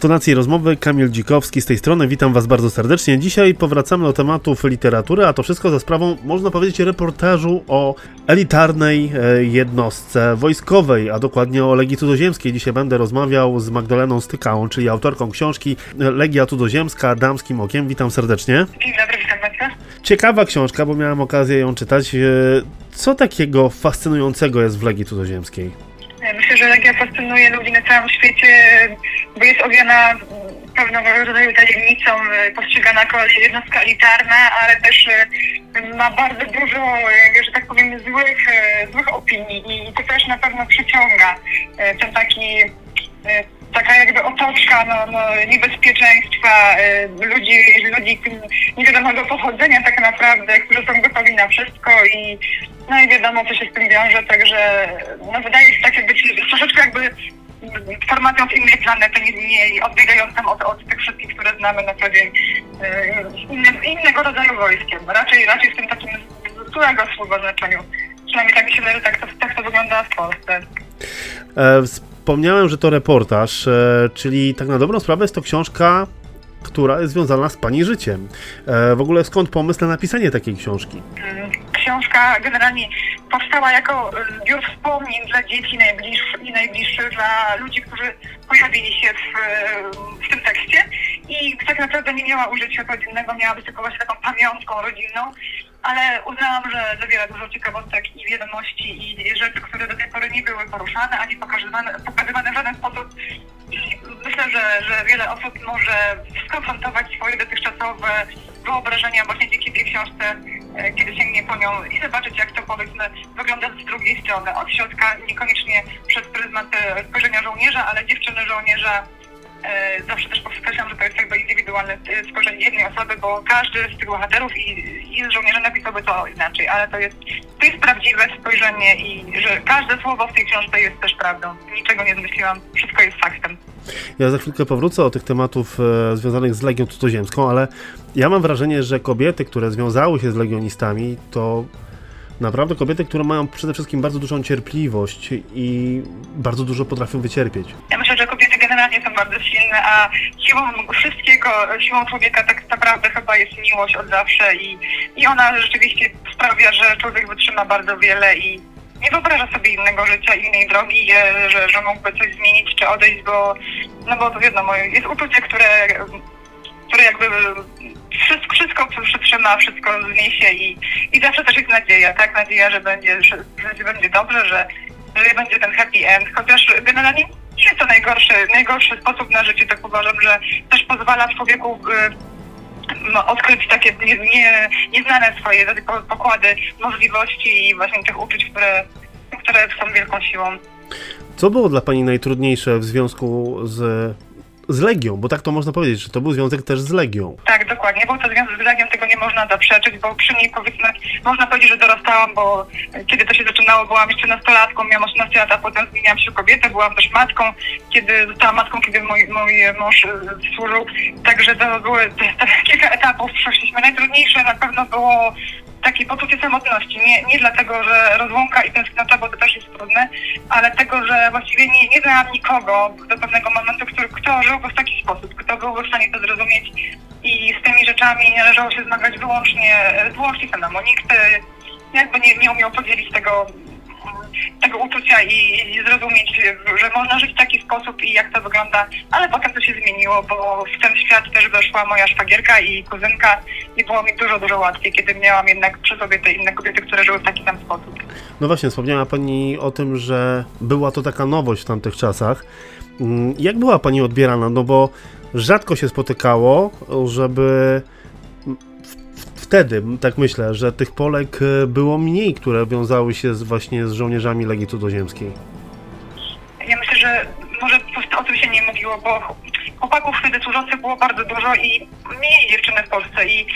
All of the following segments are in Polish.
Tonacji rozmowy Kamil Dzikowski z tej strony, witam Was bardzo serdecznie. Dzisiaj powracamy do tematów literatury, a to wszystko za sprawą, można powiedzieć, reportażu o elitarnej e, jednostce wojskowej, a dokładnie o Legii Cudzoziemskiej. Dzisiaj będę rozmawiał z Magdaleną Stykałą, czyli autorką książki Legia Cudzoziemska Damskim Okiem. Witam serdecznie. Dzień dobry, witam Państwa. Ciekawa książka, bo miałem okazję ją czytać. E, Co takiego fascynującego jest w Legii Cudzoziemskiej? Myślę, że Legia fascynuje ludzi na całym świecie, bo jest owiana pewnego rodzaju tajemnicą, postrzegana jako jednostka elitarna, ale też e, ma bardzo dużo, e, że tak powiem, złych, e, złych opinii i to też na pewno przyciąga. E, ten taki e, taka jakby otoczka no, no, niebezpieczeństwa, e, ludzi, ludzi niewiadomego pochodzenia tak naprawdę, którzy są gotowi na wszystko i no i wiadomo, co się z tym wiąże, także no, wydaje się takie być troszeczkę jakby formacją z innej planety, nie, nie odbiegającą od, od tych wszystkich, które znamy na co dzień, innym, innego rodzaju wojskiem. Raczej, raczej w tym takim złego słowa znaczeniu. Przynajmniej tak mi się wydaje, tak to, tak to wygląda w Polsce. E, wspomniałem, że to reportaż, e, czyli tak na dobrą sprawę jest to książka, która jest związana z Pani życiem. E, w ogóle skąd pomysł na napisanie takiej książki? Mm, Książka generalnie powstała jako zbiór wspomnień dla dzieci najbliższych i najbliższych, dla ludzi, którzy pojawili się w, w tym tekście i tak naprawdę nie miała użycia codziennego, miała być tylko właśnie taką pamiątką rodzinną, ale uznałam, że zawiera dużo ciekawostek i wiadomości i rzeczy, które do tej pory nie były poruszane, ani pokazywane, pokazywane w żaden sposób. I myślę, że, że wiele osób może skonfrontować swoje dotychczasowe wyobrażenia właśnie dzięki tej książce, e, kiedy sięgnie po nią i zobaczyć, jak to powiedzmy wygląda z drugiej strony. Od środka, niekoniecznie przez pryzmat e, spojrzenia żołnierza, ale dziewczyny żołnierza zawsze też podkreślam, że to jest jakby indywidualne e, spojrzenie jednej osoby, bo każdy z tych bohaterów i, i żołnierzy napisałby to inaczej, ale to jest, to jest prawdziwe spojrzenie i że każde słowo w tej książce jest też prawdą. Niczego nie zmyśliłam, wszystko jest faktem. Ja za chwilkę powrócę do tych tematów e, związanych z Legią Cudzoziemską, ale ja mam wrażenie, że kobiety, które związały się z legionistami, to naprawdę kobiety, które mają przede wszystkim bardzo dużą cierpliwość i bardzo dużo potrafią wycierpieć. Ja generalnie są bardzo silne, a siłą wszystkiego, siłą człowieka tak naprawdę chyba jest miłość od zawsze i, i ona rzeczywiście sprawia, że człowiek wytrzyma bardzo wiele i nie wyobraża sobie innego życia, innej drogi, że, że mógłby coś zmienić czy odejść, bo no bo to wiadomo, jest uczucie, które, które jakby wszystko, wszystko przytrzyma, wszystko zniesie i, i zawsze też jest nadzieja, tak? Nadzieja, że będzie, że, że będzie dobrze, że, że będzie ten happy end, chociaż generalnie nie jest to najgorszy, najgorszy sposób na życie, tak uważam, że też pozwala człowieku y, no, odkryć takie nie, nie, nieznane swoje po- pokłady możliwości i właśnie tych uczuć, które, które są wielką siłą. Co było dla Pani najtrudniejsze w związku z, z Legią? Bo tak to można powiedzieć, że to był związek też z Legią. Tak, dokładnie. Był to związek z Legiem, tego nie można zaprzeczyć, bo przy niej powiedzmy, można powiedzieć, że dorastałam, bo kiedy to się zaczynało, byłam jeszcze nastolatką, miałam 18 lat, a potem zmieniłam się kobietę, byłam też matką, kiedy zostałam matką, kiedy mój, mój mąż e, służył. Także to były te, te kilka etapów przeszliśmy. Najtrudniejsze na pewno było takie poczucie samotności. Nie, nie dlatego, że rozłąka i tęsknota, bo to też jest trudne, ale tego, że właściwie nie, nie znałam nikogo do pewnego momentu, który, kto żyłby w taki sposób, kto byłby w stanie to zrozumieć i z tymi rzeczami należało się zmagać wyłącznie, wyłącznie samemu. Nikt e, jakby nie, nie umiał podzielić tego, tego uczucia i, i zrozumieć, że można żyć w taki sposób i jak to wygląda, ale potem to się zmieniło, bo w ten świat też weszła moja szwagierka i kuzynka i było mi dużo, dużo łatwiej, kiedy miałam jednak przy sobie te inne kobiety, które żyły w taki sam sposób. No właśnie, wspomniała Pani o tym, że była to taka nowość w tamtych czasach. Mm, Jak była Pani odbierana? No bo rzadko się spotykało, żeby wtedy, tak myślę, że tych Polek e, było mniej, które wiązały się z, właśnie z żołnierzami Legii Cudzoziemskiej. Ja myślę, że może po o tym się nie mówiło, bo chłopaków wtedy służących było bardzo dużo i mniej dziewczyny w Polsce i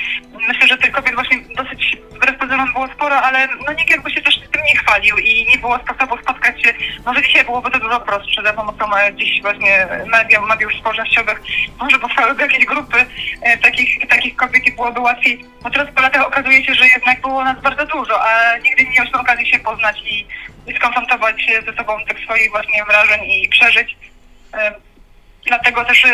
myślę, że tych kobiet właśnie dosyć wbrew pozorom było sporo, ale no nikt jakby się też tym nie chwalił i nie było sposobu spotkać się. Może dzisiaj byłoby to dużo prostsze za pomocą e, dziś właśnie mediów, mediów społecznościowych. Może powstałyby jakieś grupy e, takich, takich kobiet i byłoby łatwiej. Bo teraz po latach okazuje się, że jednak było nas bardzo dużo, a nigdy nie mieliśmy okazji się poznać i, i skonfrontować się ze sobą tych swoich właśnie wrażeń i przeżyć. E, Dlatego też, y,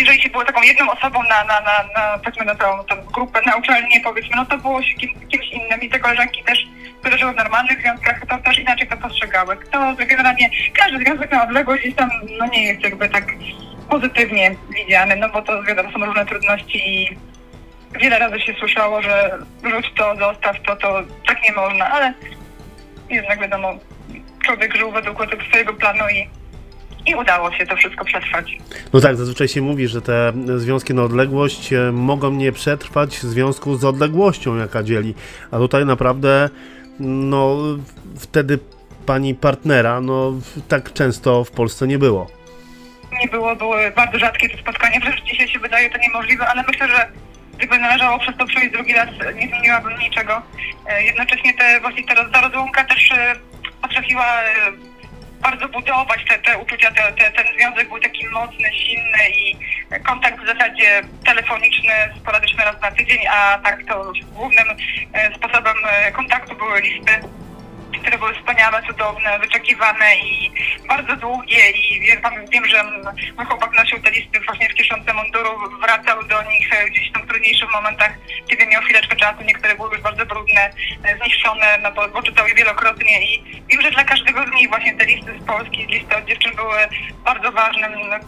jeżeli się było taką jedną osobą na, na, na, na powiedzmy na całą tą grupę na uczelnię, powiedzmy, no to było się kim, kimś innym i te koleżanki też, które żyły w normalnych związkach, to też inaczej to postrzegały. To generalnie każdy związek na odległość gdzieś tam no nie jest jakby tak pozytywnie widziany, no bo to wiadomo, są różne trudności i wiele razy się słyszało, że rzuć to, zostaw to, to tak nie można, ale jednak wiadomo, człowiek żył według swojego planu i, i udało się to wszystko przetrwać. No tak, zazwyczaj się mówi, że te związki na odległość e, mogą nie przetrwać w związku z odległością, jaka dzieli. A tutaj naprawdę, no, wtedy pani partnera, no, tak często w Polsce nie było. Nie było, były bardzo rzadkie te spotkania, wręcz dzisiaj się wydaje to niemożliwe, ale myślę, że gdyby należało przez to przejść drugi raz, nie zmieniłabym niczego. E, Jednocześnie te, właśnie ta, roz- ta rozłąka też e, potrafiła bardzo budować te, te uczucia, te, te, ten związek był taki mocny, silny i kontakt w zasadzie telefoniczny, sporadyczny raz na tydzień, a tak to głównym e, sposobem e, kontaktu były listy które były wspaniałe, cudowne, wyczekiwane i bardzo długie i wiem, wiem że mój chłopak nosił te listy właśnie w kieszonce munduru, wracał do nich e, gdzieś tam w trudniejszych momentach, kiedy miał chwileczkę czasu, niektóre były e, zniszczone, no bo, bo czytał je wielokrotnie i wiem, że dla każdego z nich właśnie te listy z Polski, listy od dziewczyn były bardzo ważnym mm,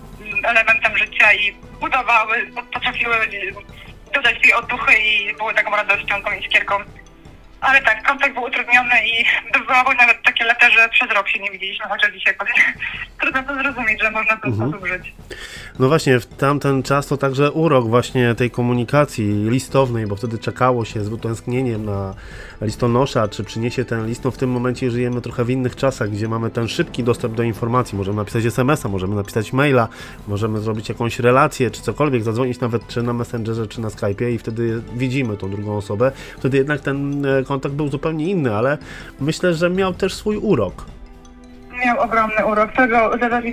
elementem życia i budowały, potrafiły dodać tej otuchy i były taką radością, tą iskierką. Ale tak, kontakt był utrudniony i bywały nawet takie lata, że przez rok się nie widzieliśmy, chociaż dzisiaj. Trudno to zrozumieć, że można w ten sposób żyć. No właśnie, w tamten czas to także urok właśnie tej komunikacji listownej, bo wtedy czekało się z utęsknieniem na listonosza, czy przyniesie ten list. No w tym momencie żyjemy trochę w innych czasach, gdzie mamy ten szybki dostęp do informacji. Możemy napisać SMS-a, możemy napisać maila, możemy zrobić jakąś relację, czy cokolwiek, zadzwonić nawet czy na Messengerze, czy na Skype'ie i wtedy widzimy tą drugą osobę. Wtedy jednak ten e, kontakt był zupełnie inny, ale myślę, że miał też swój urok. Miał ogromny urok. Tego,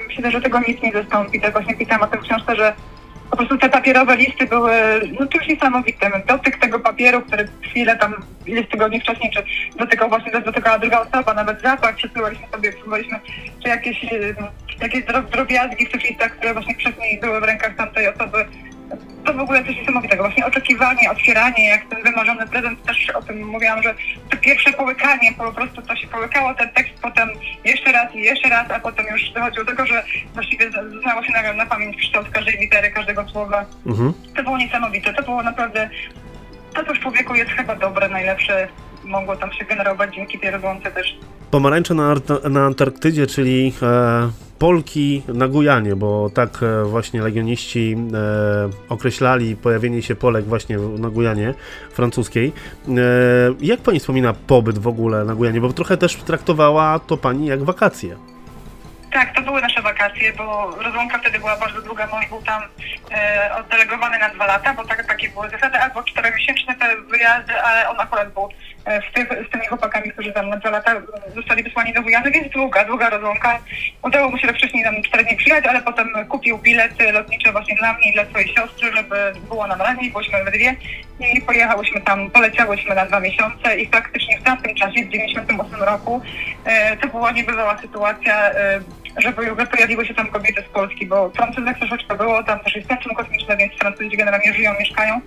się, że tego nic nie zastąpi. Tak właśnie pisałam o tym książce, że po prostu te papierowe listy były no, czymś niesamowitym. Dotyk tego papieru, który chwilę tam, ileś tygodni wcześniej, czy dotykał właśnie, dotykała druga osoba, nawet zapach, przesyłaliśmy sobie, czy jakieś, y, jakieś dro- drobiazgi w tych listach, które właśnie wcześniej były w rękach tamtej osoby. To w ogóle coś niesamowitego. Właśnie oczekiwanie, otwieranie, jak ten wymarzony prezent, też o tym mówiłam, że to pierwsze połykanie, po prostu to się połykało, ten tekst potem jeszcze raz i jeszcze raz, a potem już dochodziło do tego, że właściwie znało się na, na pamięć kształt każdej litery, każdego słowa. Mhm. To było niesamowite. To było naprawdę, to co w człowieku jest chyba dobre, najlepsze, mogło tam się generować dzięki tej też. Pomarańcze na, na Antarktydzie, czyli e, Polki na Gujanie, bo tak e, właśnie legioniści e, określali pojawienie się Polek właśnie na Gujanie francuskiej. E, jak pani wspomina pobyt w ogóle na Gujanie? Bo trochę też traktowała to pani jak wakacje. Tak, to były nasze wakacje, bo rozłąka wtedy była bardzo długa. Mąż był tam e, oddelegowany na dwa lata, bo tak, takie były zasady, albo czteromiesięczne te wyjazdy, ale on akurat był z, tych, z tymi chłopakami, którzy tam na dwa lata zostali wysłani do Gujany, więc długa, długa rozłąka. Udało mu się wcześniej tam cztery dni przyjechać, ale potem kupił bilety lotnicze właśnie dla mnie i dla swojej siostry, żeby było nam raźniej, byliśmy we dwie i pojechałyśmy tam, poleciałyśmy na dwa miesiące i faktycznie w tamtym czasie, w 98 roku, e, to była niebywała sytuacja, e, że pojawiły się tam kobiety z Polski, bo Francuzek troszeczkę było, tam też jest centrum kosmiczne, więc Francuzi generalnie żyją, mieszkają,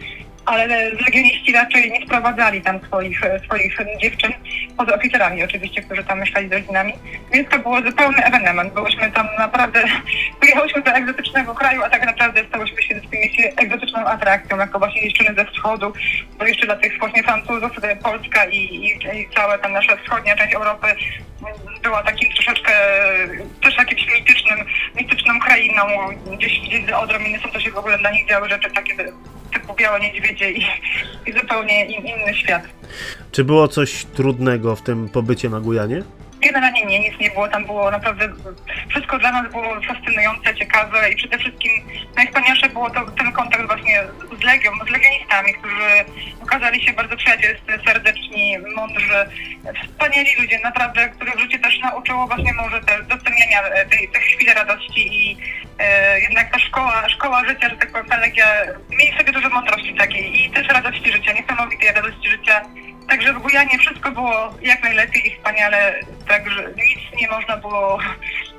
ale legioniści raczej nie sprowadzali tam swoich, e, swoich dziewczyn, poza oficerami oczywiście, którzy tam mieszkali z rodzinami, więc to było zupełny ewenement. Byłyśmy tam naprawdę, pojechałyśmy do egzotycznego kraju, a tak naprawdę stałyśmy się w tym egzotyczną atrakcją, jako właśnie dziewczyny ze wschodu, bo jeszcze dla tych właśnie Francuzów, tutaj Polska i, i, i cała ta nasza wschodnia część Europy była takim troszeczkę też jakimś mitycznym, mityczną krainą, gdzieś, i są to się w ogóle dla nich działy rzeczy takie typu białe niedźwiedzie i, i zupełnie in, inny świat. Czy było coś trudnego w tym pobycie na Gujanie? Generalnie nie, nic nie było, tam było naprawdę, wszystko dla nas było fascynujące, ciekawe i przede wszystkim najwspanialsze było to ten kontakt właśnie z Legią, z legionistami, którzy okazali się bardzo przyjacielscy, serdeczni, mądrzy, wspaniali ludzie, naprawdę, których życie też nauczyło właśnie może też doceniania tej, tej chwili radości i e, jednak ta szkoła, szkoła życia, że tak powiem, ta Legia, mieli sobie dużo mądrości takiej i też radości życia, niesamowitej radości życia. Także w Gujanie wszystko było jak najlepiej i wspaniale, także nic nie można było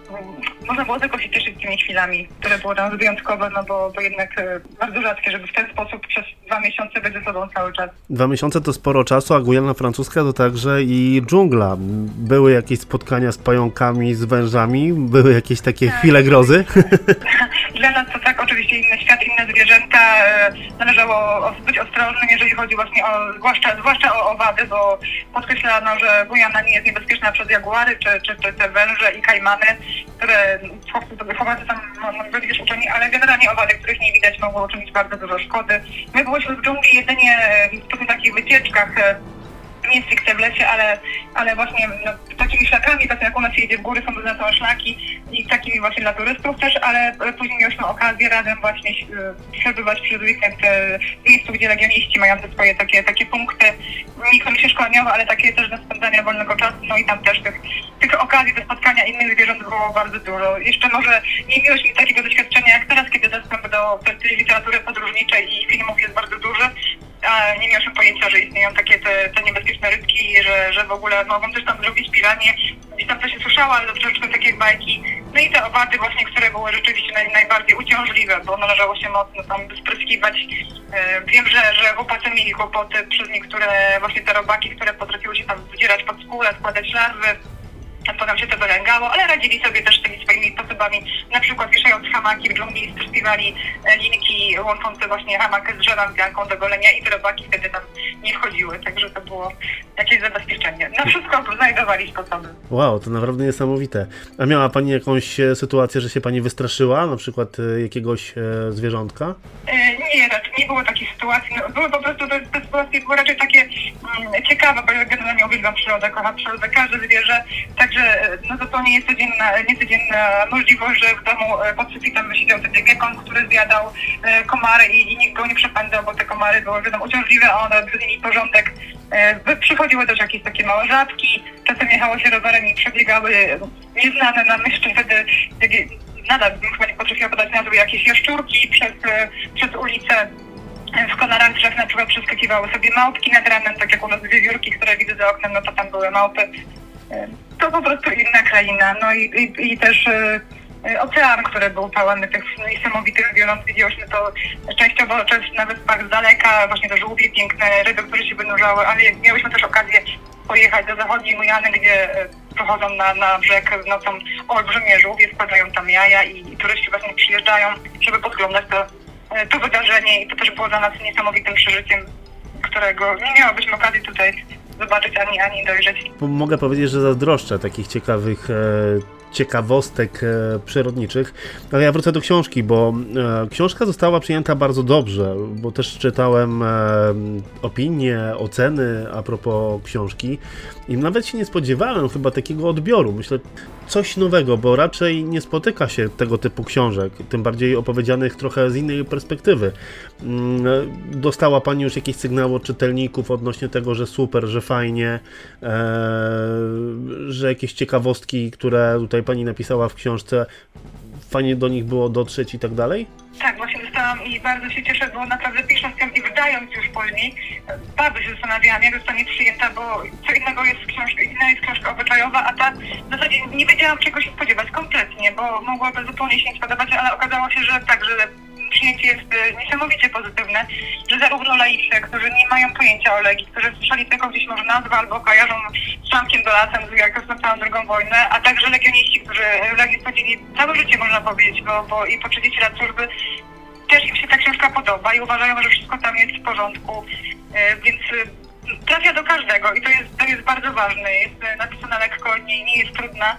mm, można było tylko się cieszyć tymi chwilami, które były tam wyjątkowe, no bo, bo jednak e, bardzo rzadkie, żeby w ten sposób przez dwa miesiące być ze sobą cały czas. Dwa miesiące to sporo czasu, a Gujana Francuska to także i dżungla. Były jakieś spotkania z pająkami, z wężami, były jakieś takie Tak. chwile grozy. Dla nas to tak, oczywiście inny świat, inne zwierzęta. e, Należało być ostrożnym, jeżeli chodzi właśnie o, zwłaszcza, zwłaszcza o owady, bo podkreślano, że Gujana nie jest niebezpieczna przez jaguary, czy, czy, czy te węże i kajmany, które chowacy tam no, byli już uczeni, ale generalnie owady, których nie widać, mogą uczynić bardzo dużo szkody. My byliśmy w dżungli jedynie e, w takich wycieczkach, nie stricte w lesie, ale, ale właśnie no, takimi szlakami, tak jak u nas jedzie w góry, są wyznaczone szlaki i takimi właśnie dla turystów też, ale później mieliśmy okazję razem właśnie e, przebywać przez weekend e, w miejscu, gdzie legioniści mają te swoje takie, takie punkty, niekoniecznie szkoleniowe, ale takie też do spędzania wolnego czasu, no i tam też tych, tych okazji do spotkania innych zwierząt było bardzo dużo. Jeszcze może nie miałeś mi takiego doświadczenia jak teraz, kiedy dostęp do literatury podróżniczej i filmów jest bardzo duży, nie miałam pojęcia, że istnieją takie te, te niebezpieczne rybki, że, że w ogóle mogą też tam zrobić piranie. Gdzieś tam coś się słyszało, ale troszeczkę takie bajki. No i te owady właśnie, które były rzeczywiście naj, najbardziej uciążliwe, bo należało się mocno tam spryskiwać. E, Wiem, że, że chłopacy mieli kłopoty przez niektóre właśnie te robaki, które potrafiły się tam wdzierać pod skórę, składać larwy. A potem się to wylęgało, ale radzili sobie też tymi swoimi sposobami, na przykład wieszając hamaki w dżungli, spiewali linki łączące właśnie hamak z drzewem pianką do golenia i te robaki wtedy tam nie wchodziły, także to było jakieś zabezpieczenie. Na wszystko znajdowali sposoby. Wow, to naprawdę niesamowite. A miała Pani jakąś e, sytuację, że się Pani wystraszyła, na przykład e, jakiegoś e, zwierzątka? Nie, raczej nie było takiej sytuacji. No, były po prostu te, te sytuacje były raczej takie mm, ciekawe, bo ja generalnie uwielbiam przyrodę, kocham przyrodę, każde zwierzę, także no to, to nie jest codzienna, niecodzienna możliwość, że w domu e, pod sufitem siedział ten gekon, który zjadał e, komary i, i nikt go nie przepędzał, bo te komary były wiadomo uciążliwe, a one robiły nimi porządek. E, Przychodziły też jakieś takie małe żabki, czasem jechało się rowerem i przebiegały nieznane nam jeszcze wtedy nadal bym chyba nie potrafiła podać nazwy, jakieś jaszczurki przez, przez ulicę. W Konaranczach na przykład przeskakiwały sobie małpki nad ranem, tak jak u nas wiewiórki, które widzę za oknem, no to tam były małpy. E, To po prostu inna kraina. No i, i, i też e, e, ocean, który był pełen tych niesamowitych zwierząt. Widziałyśmy to częściowo często na wyspach z daleka, właśnie te żółwie piękne, ryby, które się wynurzały, ale miałyśmy też okazję pojechać do zachodniej Gujany, gdzie e, przychodzą na, na brzeg nocą olbrzymie żółwie, składają tam jaja i, i turyści właśnie przyjeżdżają, żeby podglądać to, e, to wydarzenie i to też było dla nas niesamowitym przeżyciem, którego nie miałybyśmy okazji tutaj zobaczyć ani, ani dojrzeć. Mogę powiedzieć, że zazdroszczę takich ciekawych e, ciekawostek e, przyrodniczych. Ale ja wrócę do książki, bo e, książka została przyjęta bardzo dobrze, bo też czytałem opinie, oceny a propos książki i nawet się nie spodziewałem chyba takiego odbioru. Myślę, coś nowego, bo raczej nie spotyka się tego typu książek, tym bardziej opowiedzianych trochę z innej perspektywy. Mm, Dostała Pani już jakieś sygnały od czytelników odnośnie tego, że super, że fajnie, e, że jakieś ciekawostki, które tutaj Pani napisała w książce, fajnie do nich było dotrzeć i tak dalej? Tak, właśnie dostałam i bardzo się cieszę, bo naprawdę pisząc ją i wydając już później, bardzo się zastanawiałam, jak zostanie przyjęta, bo co innego jest książka, inna jest książka obyczajowa, a ta w zasadzie nie wiedziałam czego się spodziewać kompletnie, bo mogłaby zupełnie się nie spodobać, ale okazało się, że tak, że przyjęcie jest e, niesamowicie pozytywne, że zarówno laicy, którzy nie mają pojęcia o Legii, którzy słyszeli tylko gdzieś może nazwę albo kojarzą z Szamkiem Dolasem, jak rozpoczęłam drugą wojnę, a także legioniści, którzy Legię spędzili całe życie, można powiedzieć, bo, bo i po 30 lat służby też im się ta książka podoba i uważają, że wszystko tam jest w porządku, e, więc e, trafia do każdego i to jest, to jest bardzo ważne. Jest napisana lekko, nie, nie jest trudna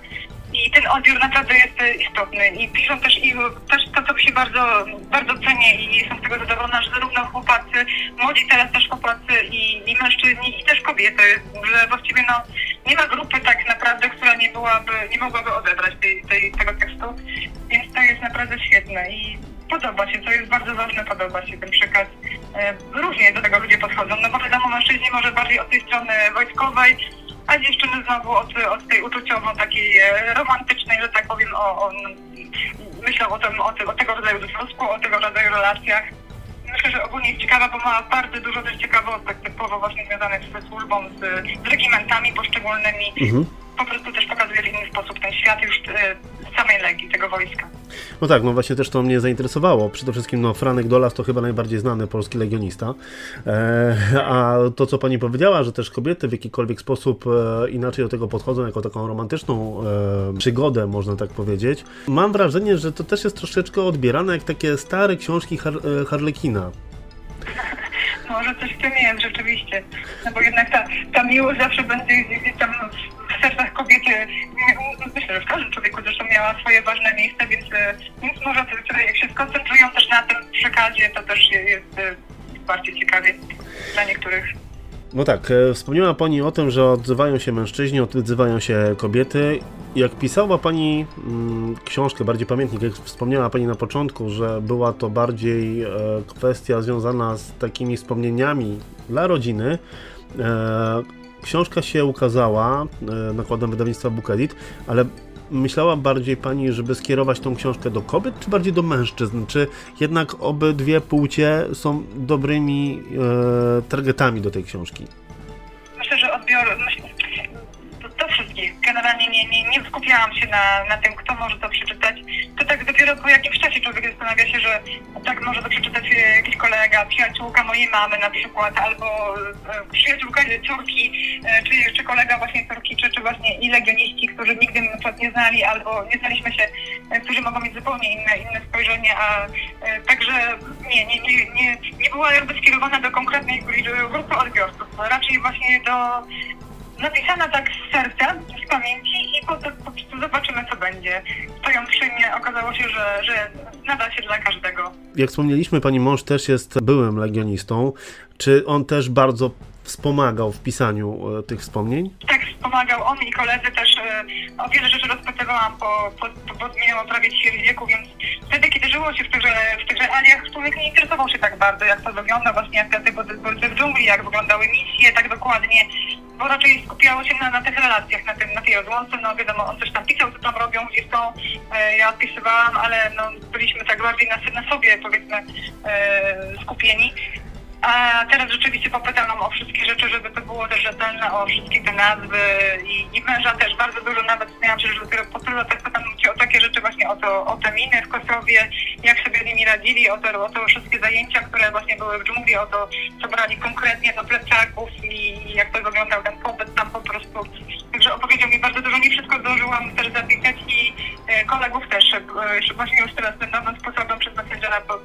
i ten odbiór naprawdę jest e, istotny. I piszą też i też to, co się bardzo, bardzo cenię i jestem z tego zadowolona, że zarówno chłopacy, młodzi teraz też chłopacy i, i mężczyźni i też kobiety, że właściwie no nie ma grupy tak naprawdę, która nie byłaby, nie mogłaby odebrać tej, tej, tego tekstu, więc to jest naprawdę świetne i podoba się, to jest bardzo ważne, podoba się ten przekaz. E, Różnie do tego ludzie podchodzą, no bo wiadomo, mężczyźni może bardziej od tej strony wojskowej, a dziewczyny znowu od, od tej uczuciowo takiej e, romantycznej, że tak powiem, o, o, myślą o, tym, o, tym, o tego rodzaju związku, o tego rodzaju relacjach. Myślę, że ogólnie jest ciekawa, bo ma bardzo dużo też ciekawostek typowo właśnie związanych ze służbą, z, z regimentami poszczególnymi. Mhm. Po prostu też pokazuje w inny sposób ten świat już e, całą Legii, tego wojska. No tak, no właśnie też to mnie zainteresowało. Przede wszystkim no, Franek Dolas to chyba najbardziej znany polski legionista. E, a to, co pani powiedziała, że też kobiety w jakikolwiek sposób e, inaczej do tego podchodzą, jako taką romantyczną e, przygodę, można tak powiedzieć. Mam wrażenie, że to też jest troszeczkę odbierane jak takie stare książki Har e, Harlekina. Może coś w tym jest rzeczywiście. No bo jednak ta, ta miłość zawsze będzie gdzieś tam w sercach kobiety. Myślę, że w każdym człowieku zresztą miała swoje ważne miejsce, więc, e, więc może tutaj jak się skoncentrują też na tym przekazie, to też jest e, bardziej ciekawie dla niektórych. No tak, e, wspomniała Pani o tym, że odzywają się mężczyźni, odzywają się kobiety. Jak pisała Pani mm, książkę, bardziej pamiętnik, jak wspomniała Pani na początku, że była to bardziej e, kwestia związana z takimi wspomnieniami dla rodziny, e, książka się ukazała e, nakładem wydawnictwa Book Edit, ale myślała bardziej Pani, żeby skierować tą książkę do kobiet, czy bardziej do mężczyzn? Czy jednak obydwie płcie są dobrymi e, targetami do tej książki? Myślę, że odbiór myślę, do, wszystkich. Generalnie nie, nie, nie skupiałam się na, na tym, kto może to przeczytać. To tak dopiero po jakimś czasie człowiek zastanawia się, że tak może to przeczytać e, jakiś kolega, przyjaciółka mojej mamy na przykład, albo e, przyjaciółka córki, e, czy kolega właśnie córki, czy, czy właśnie i legioniści, którzy nigdy na przykład nie znali, albo nie znaliśmy się, e, którzy mogą mieć zupełnie inne, inne spojrzenie, a e, także nie, nie, nie, nie, nie była jakby skierowana do konkretnej grupy odbiorców, raczej właśnie do napisana tak z serca, z pamięci i potem po prostu zobaczymy, co będzie. Stojąc przy mnie, okazało się, że, że nada się dla każdego. Jak wspomnieliśmy, pani mąż też jest byłym legionistą. Czy on też bardzo wspomagał w pisaniu e, tych wspomnień? Tak, wspomagał on i koledzy też. E, o wiele rzeczy rozpytywałam po, po minęło prawie 10 wieku, więc wtedy, kiedy żyło się w tychże, w tych realiach, człowiek nie interesował się tak bardzo, jak to wygląda, właśnie jak te w dżungli, jak wyglądały misje, tak dokładnie, bo raczej skupiało się na, na tych relacjach, na, tym, na tej odłące, no wiadomo, on coś tam pisał, co tam robią, gdzie są, e, ja odpisywałam, ale no, byliśmy tak bardziej na, na sobie, powiedzmy, e, skupieni. A teraz rzeczywiście popytałam o wszystkie rzeczy, żeby to było też rzetelne, o wszystkie te nazwy i, i męża też bardzo dużo nawet miałam się, że dopiero po tylu latach pytam o takie rzeczy właśnie o, to, o te miny w Kosowie, jak sobie z nimi radzili, o to, o to wszystkie zajęcia, które właśnie były w dżungli, o to, co brali konkretnie do plecaków i jak to wyglądał ten pobyt tam po prostu. Także opowiedział mi bardzo dużo, nie wszystko zdążyłam też zapisać i e, kolegów też, e, właśnie już teraz tym nowym sposobem przez Messengera po-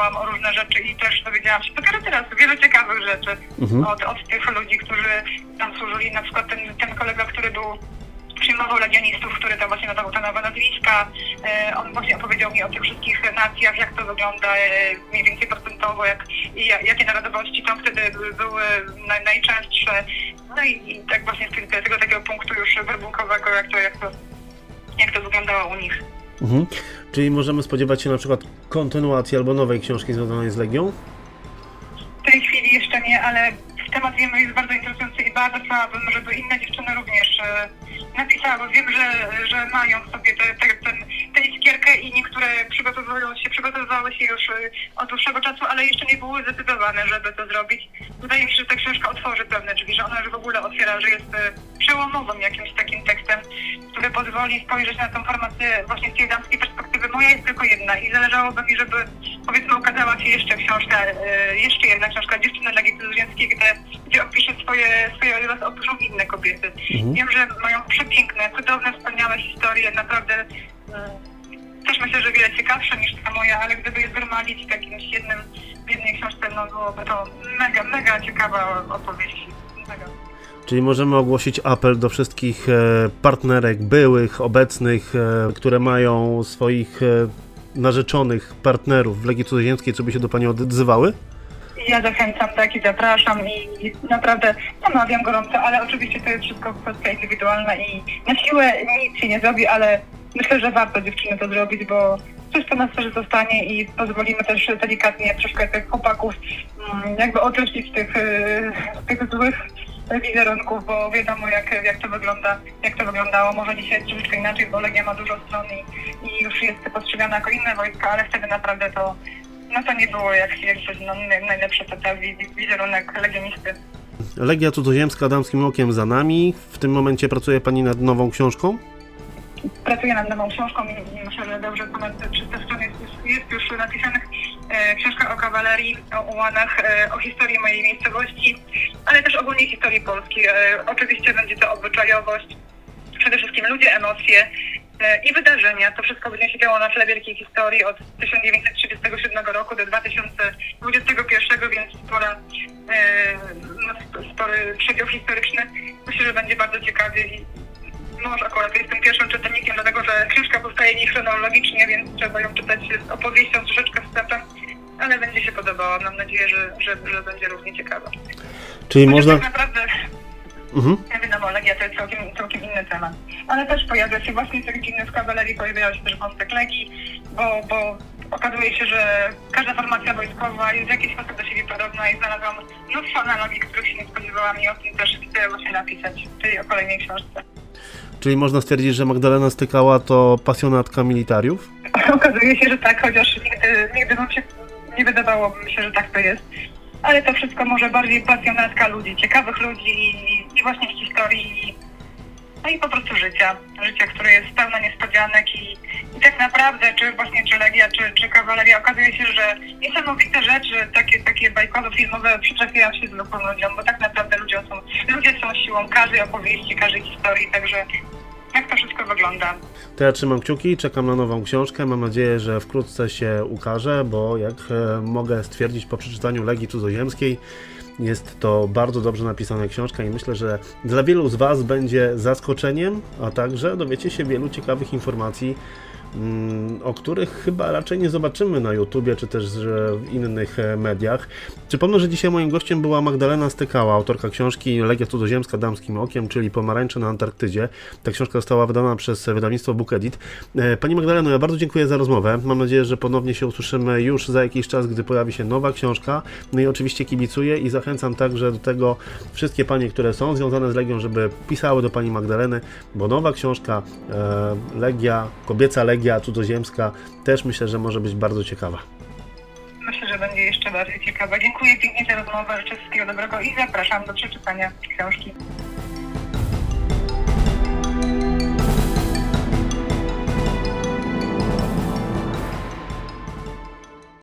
podpytywałam o różne rzeczy i też dowiedziałam się dopiero teraz wiele ciekawych rzeczy Mhm. od, od tych ludzi, którzy tam służyli, na przykład ten, ten kolega, który był przyjmował legionistów, który tam właśnie nadawał te nowe nazwiska. E, on właśnie opowiedział mi o tych wszystkich nacjach, jak to wygląda e, mniej więcej procentowo, jak, i ja- jakie narodowości tam wtedy by- były naj, najczęstsze. No i, i tak właśnie z tego, tego takiego punktu już werbunkowego, jak to, jak to, jak to wyglądało u nich. Mhm. Czyli możemy spodziewać się na przykład kontynuacji albo nowej książki związanej z Legią? W tej chwili jeszcze nie, ale temat wiemy jest bardzo interesujący i bardzo chciałabym, żeby inne dziewczyny również e, napisały. Wiem, że, że mają w sobie tę te, te, ten- tę iskierkę i niektóre przygotowują się, przygotowywały się już e, od dłuższego czasu, ale jeszcze nie były zdecydowane, żeby to zrobić. Wydaje mi się, że ta książka otworzy pewne drzwi, że ona już w ogóle otwiera, że jest e, przełomowym jakimś takim tekstem, który pozwoli spojrzeć na tą formację właśnie z tej damskiej perspektywy. Moja jest tylko jedna i zależałoby mi, żeby powiedzmy ukazała się jeszcze książka, e, jeszcze jedna książka Dziewczyny Legii Cudzoziemskiej, gdzie, gdzie opisze swoje, swoje los opiszą inne kobiety. Mhm. Wiem, że mają przepiękne, cudowne, wspaniałe historie, naprawdę e, też myślę, że wiele ciekawsze niż ta moja, ale gdyby je zgromadzić w jakimś jednym, w jednej książce, no byłoby to mega, mega ciekawa opowieść. Mega. Czyli możemy ogłosić apel do wszystkich e, partnerek, byłych, obecnych, e, które mają swoich narzeczonych partnerów w Legii Cudzoziemskiej, co by się do Pani odzywały? Ja zachęcam, tak, i zapraszam i naprawdę namawiam gorąco, ale oczywiście to jest wszystko kwestia indywidualna i na siłę nic się nie zrobi, ale myślę, że warto dziewczyny to zrobić, bo coś po nas też zostanie i pozwolimy też delikatnie troszkę tych chłopaków mm, jakby oczyścić tych, y, tych złych wizerunków, bo wiadomo jak, jak to wygląda, jak to wyglądało. Może dzisiaj troszeczkę inaczej, bo Legia ma dużo stron i, i już jest postrzegana jako inne wojska, ale wtedy naprawdę to no to nie było jak, jak coś, no, naj- najlepsze to ten wi- wizerunek legionisty. Legia Cudzoziemska damskim okiem za nami. W tym momencie pracuje Pani nad nową książką? pracuję nad nową książką i myślę, że dobrze ponad 300 stron jest, jest, już napisanych. E, książka o kawalerii, o ułanach, e, o historii mojej miejscowości, ale też ogólnie historii Polski. E, oczywiście będzie to obyczajowość, przede wszystkim ludzie, emocje i wydarzenia. To wszystko będzie się działo na tle wielkiej historii od 1937 roku do 2021, więc spora, e, no, sp- spory przedział historyczny. Myślę, że będzie bardzo ciekawy i może akurat jestem pierwszym czytelnikiem, dlatego że książka powstaje nie chronologicznie, więc trzeba ją czytać z opowieścią, troszeczkę wstępem, ale będzie się podobała. Mam nadzieję, że, że, że będzie równie ciekawa. Czyli Chociaż można... Tak naprawdę Mhm. ja wiadomo, Legia to jest całkiem, całkiem inny temat. Ale też pojawia się właśnie tych dziwnych w kawalerii, pojawia się też wątek Legii, bo, bo okazuje się, że każda formacja wojskowa jest w jakiś sposób do siebie podobna i znalazłam mnóstwo analogii, których się nie spodziewałam i o tym też chcę właśnie napisać w tej o kolejnej książce. Czyli można stwierdzić, że Magdalena Stykała to pasjonatka militariów? Okazuje się, że tak, chociaż nigdy, nigdy się nie wydawałoby mi się, że tak to jest. Ale to wszystko może bardziej pasjonatka ludzi, ciekawych ludzi i, właśnie historii. No i po prostu życia. Życia, które jest pełne niespodzianek i, i tak naprawdę, czy właśnie czy Legia, czy, czy Kawaleria, okazuje się, że niesamowite rzeczy, takie, takie bajkowo-filmowe przytrafiają się zwykłym ludziom, bo tak naprawdę ludzie są, ludzie są siłą każdej opowieści, każdej historii, także jak to wszystko wygląda. To ja trzymam kciuki, czekam na nową książkę. Mam nadzieję, że wkrótce się ukaże, bo jak e, mogę stwierdzić po przeczytaniu Legii Cudzoziemskiej, jest to bardzo dobrze napisana książka i myślę, że dla wielu z Was będzie zaskoczeniem, a także dowiecie się wielu ciekawych informacji, o których chyba raczej nie zobaczymy na YouTubie czy też w innych e, mediach. Przypomnę, że dzisiaj moim gościem była Magdalena Stykała, autorka książki Legia Cudzoziemska damskim okiem, czyli Pomarańcze na Antarktydzie. Ta książka została wydana przez wydawnictwo Book Edit. E, Pani Magdaleno, ja bardzo dziękuję za rozmowę. Mam nadzieję, że ponownie się usłyszymy już za jakiś czas, gdy pojawi się nowa książka. No i oczywiście kibicuję i zachęcam także do tego wszystkie panie, które są związane z Legią, żeby pisały do Pani Magdaleny, bo nowa książka e, Legia, kobieca Legia Cudzoziemska też myślę, że może być bardzo ciekawa. Myślę, że będzie jeszcze bardziej ciekawa. Dziękuję pięknie za rozmowę, życzę wszystkiego dobrego i zapraszam do przeczytania książki.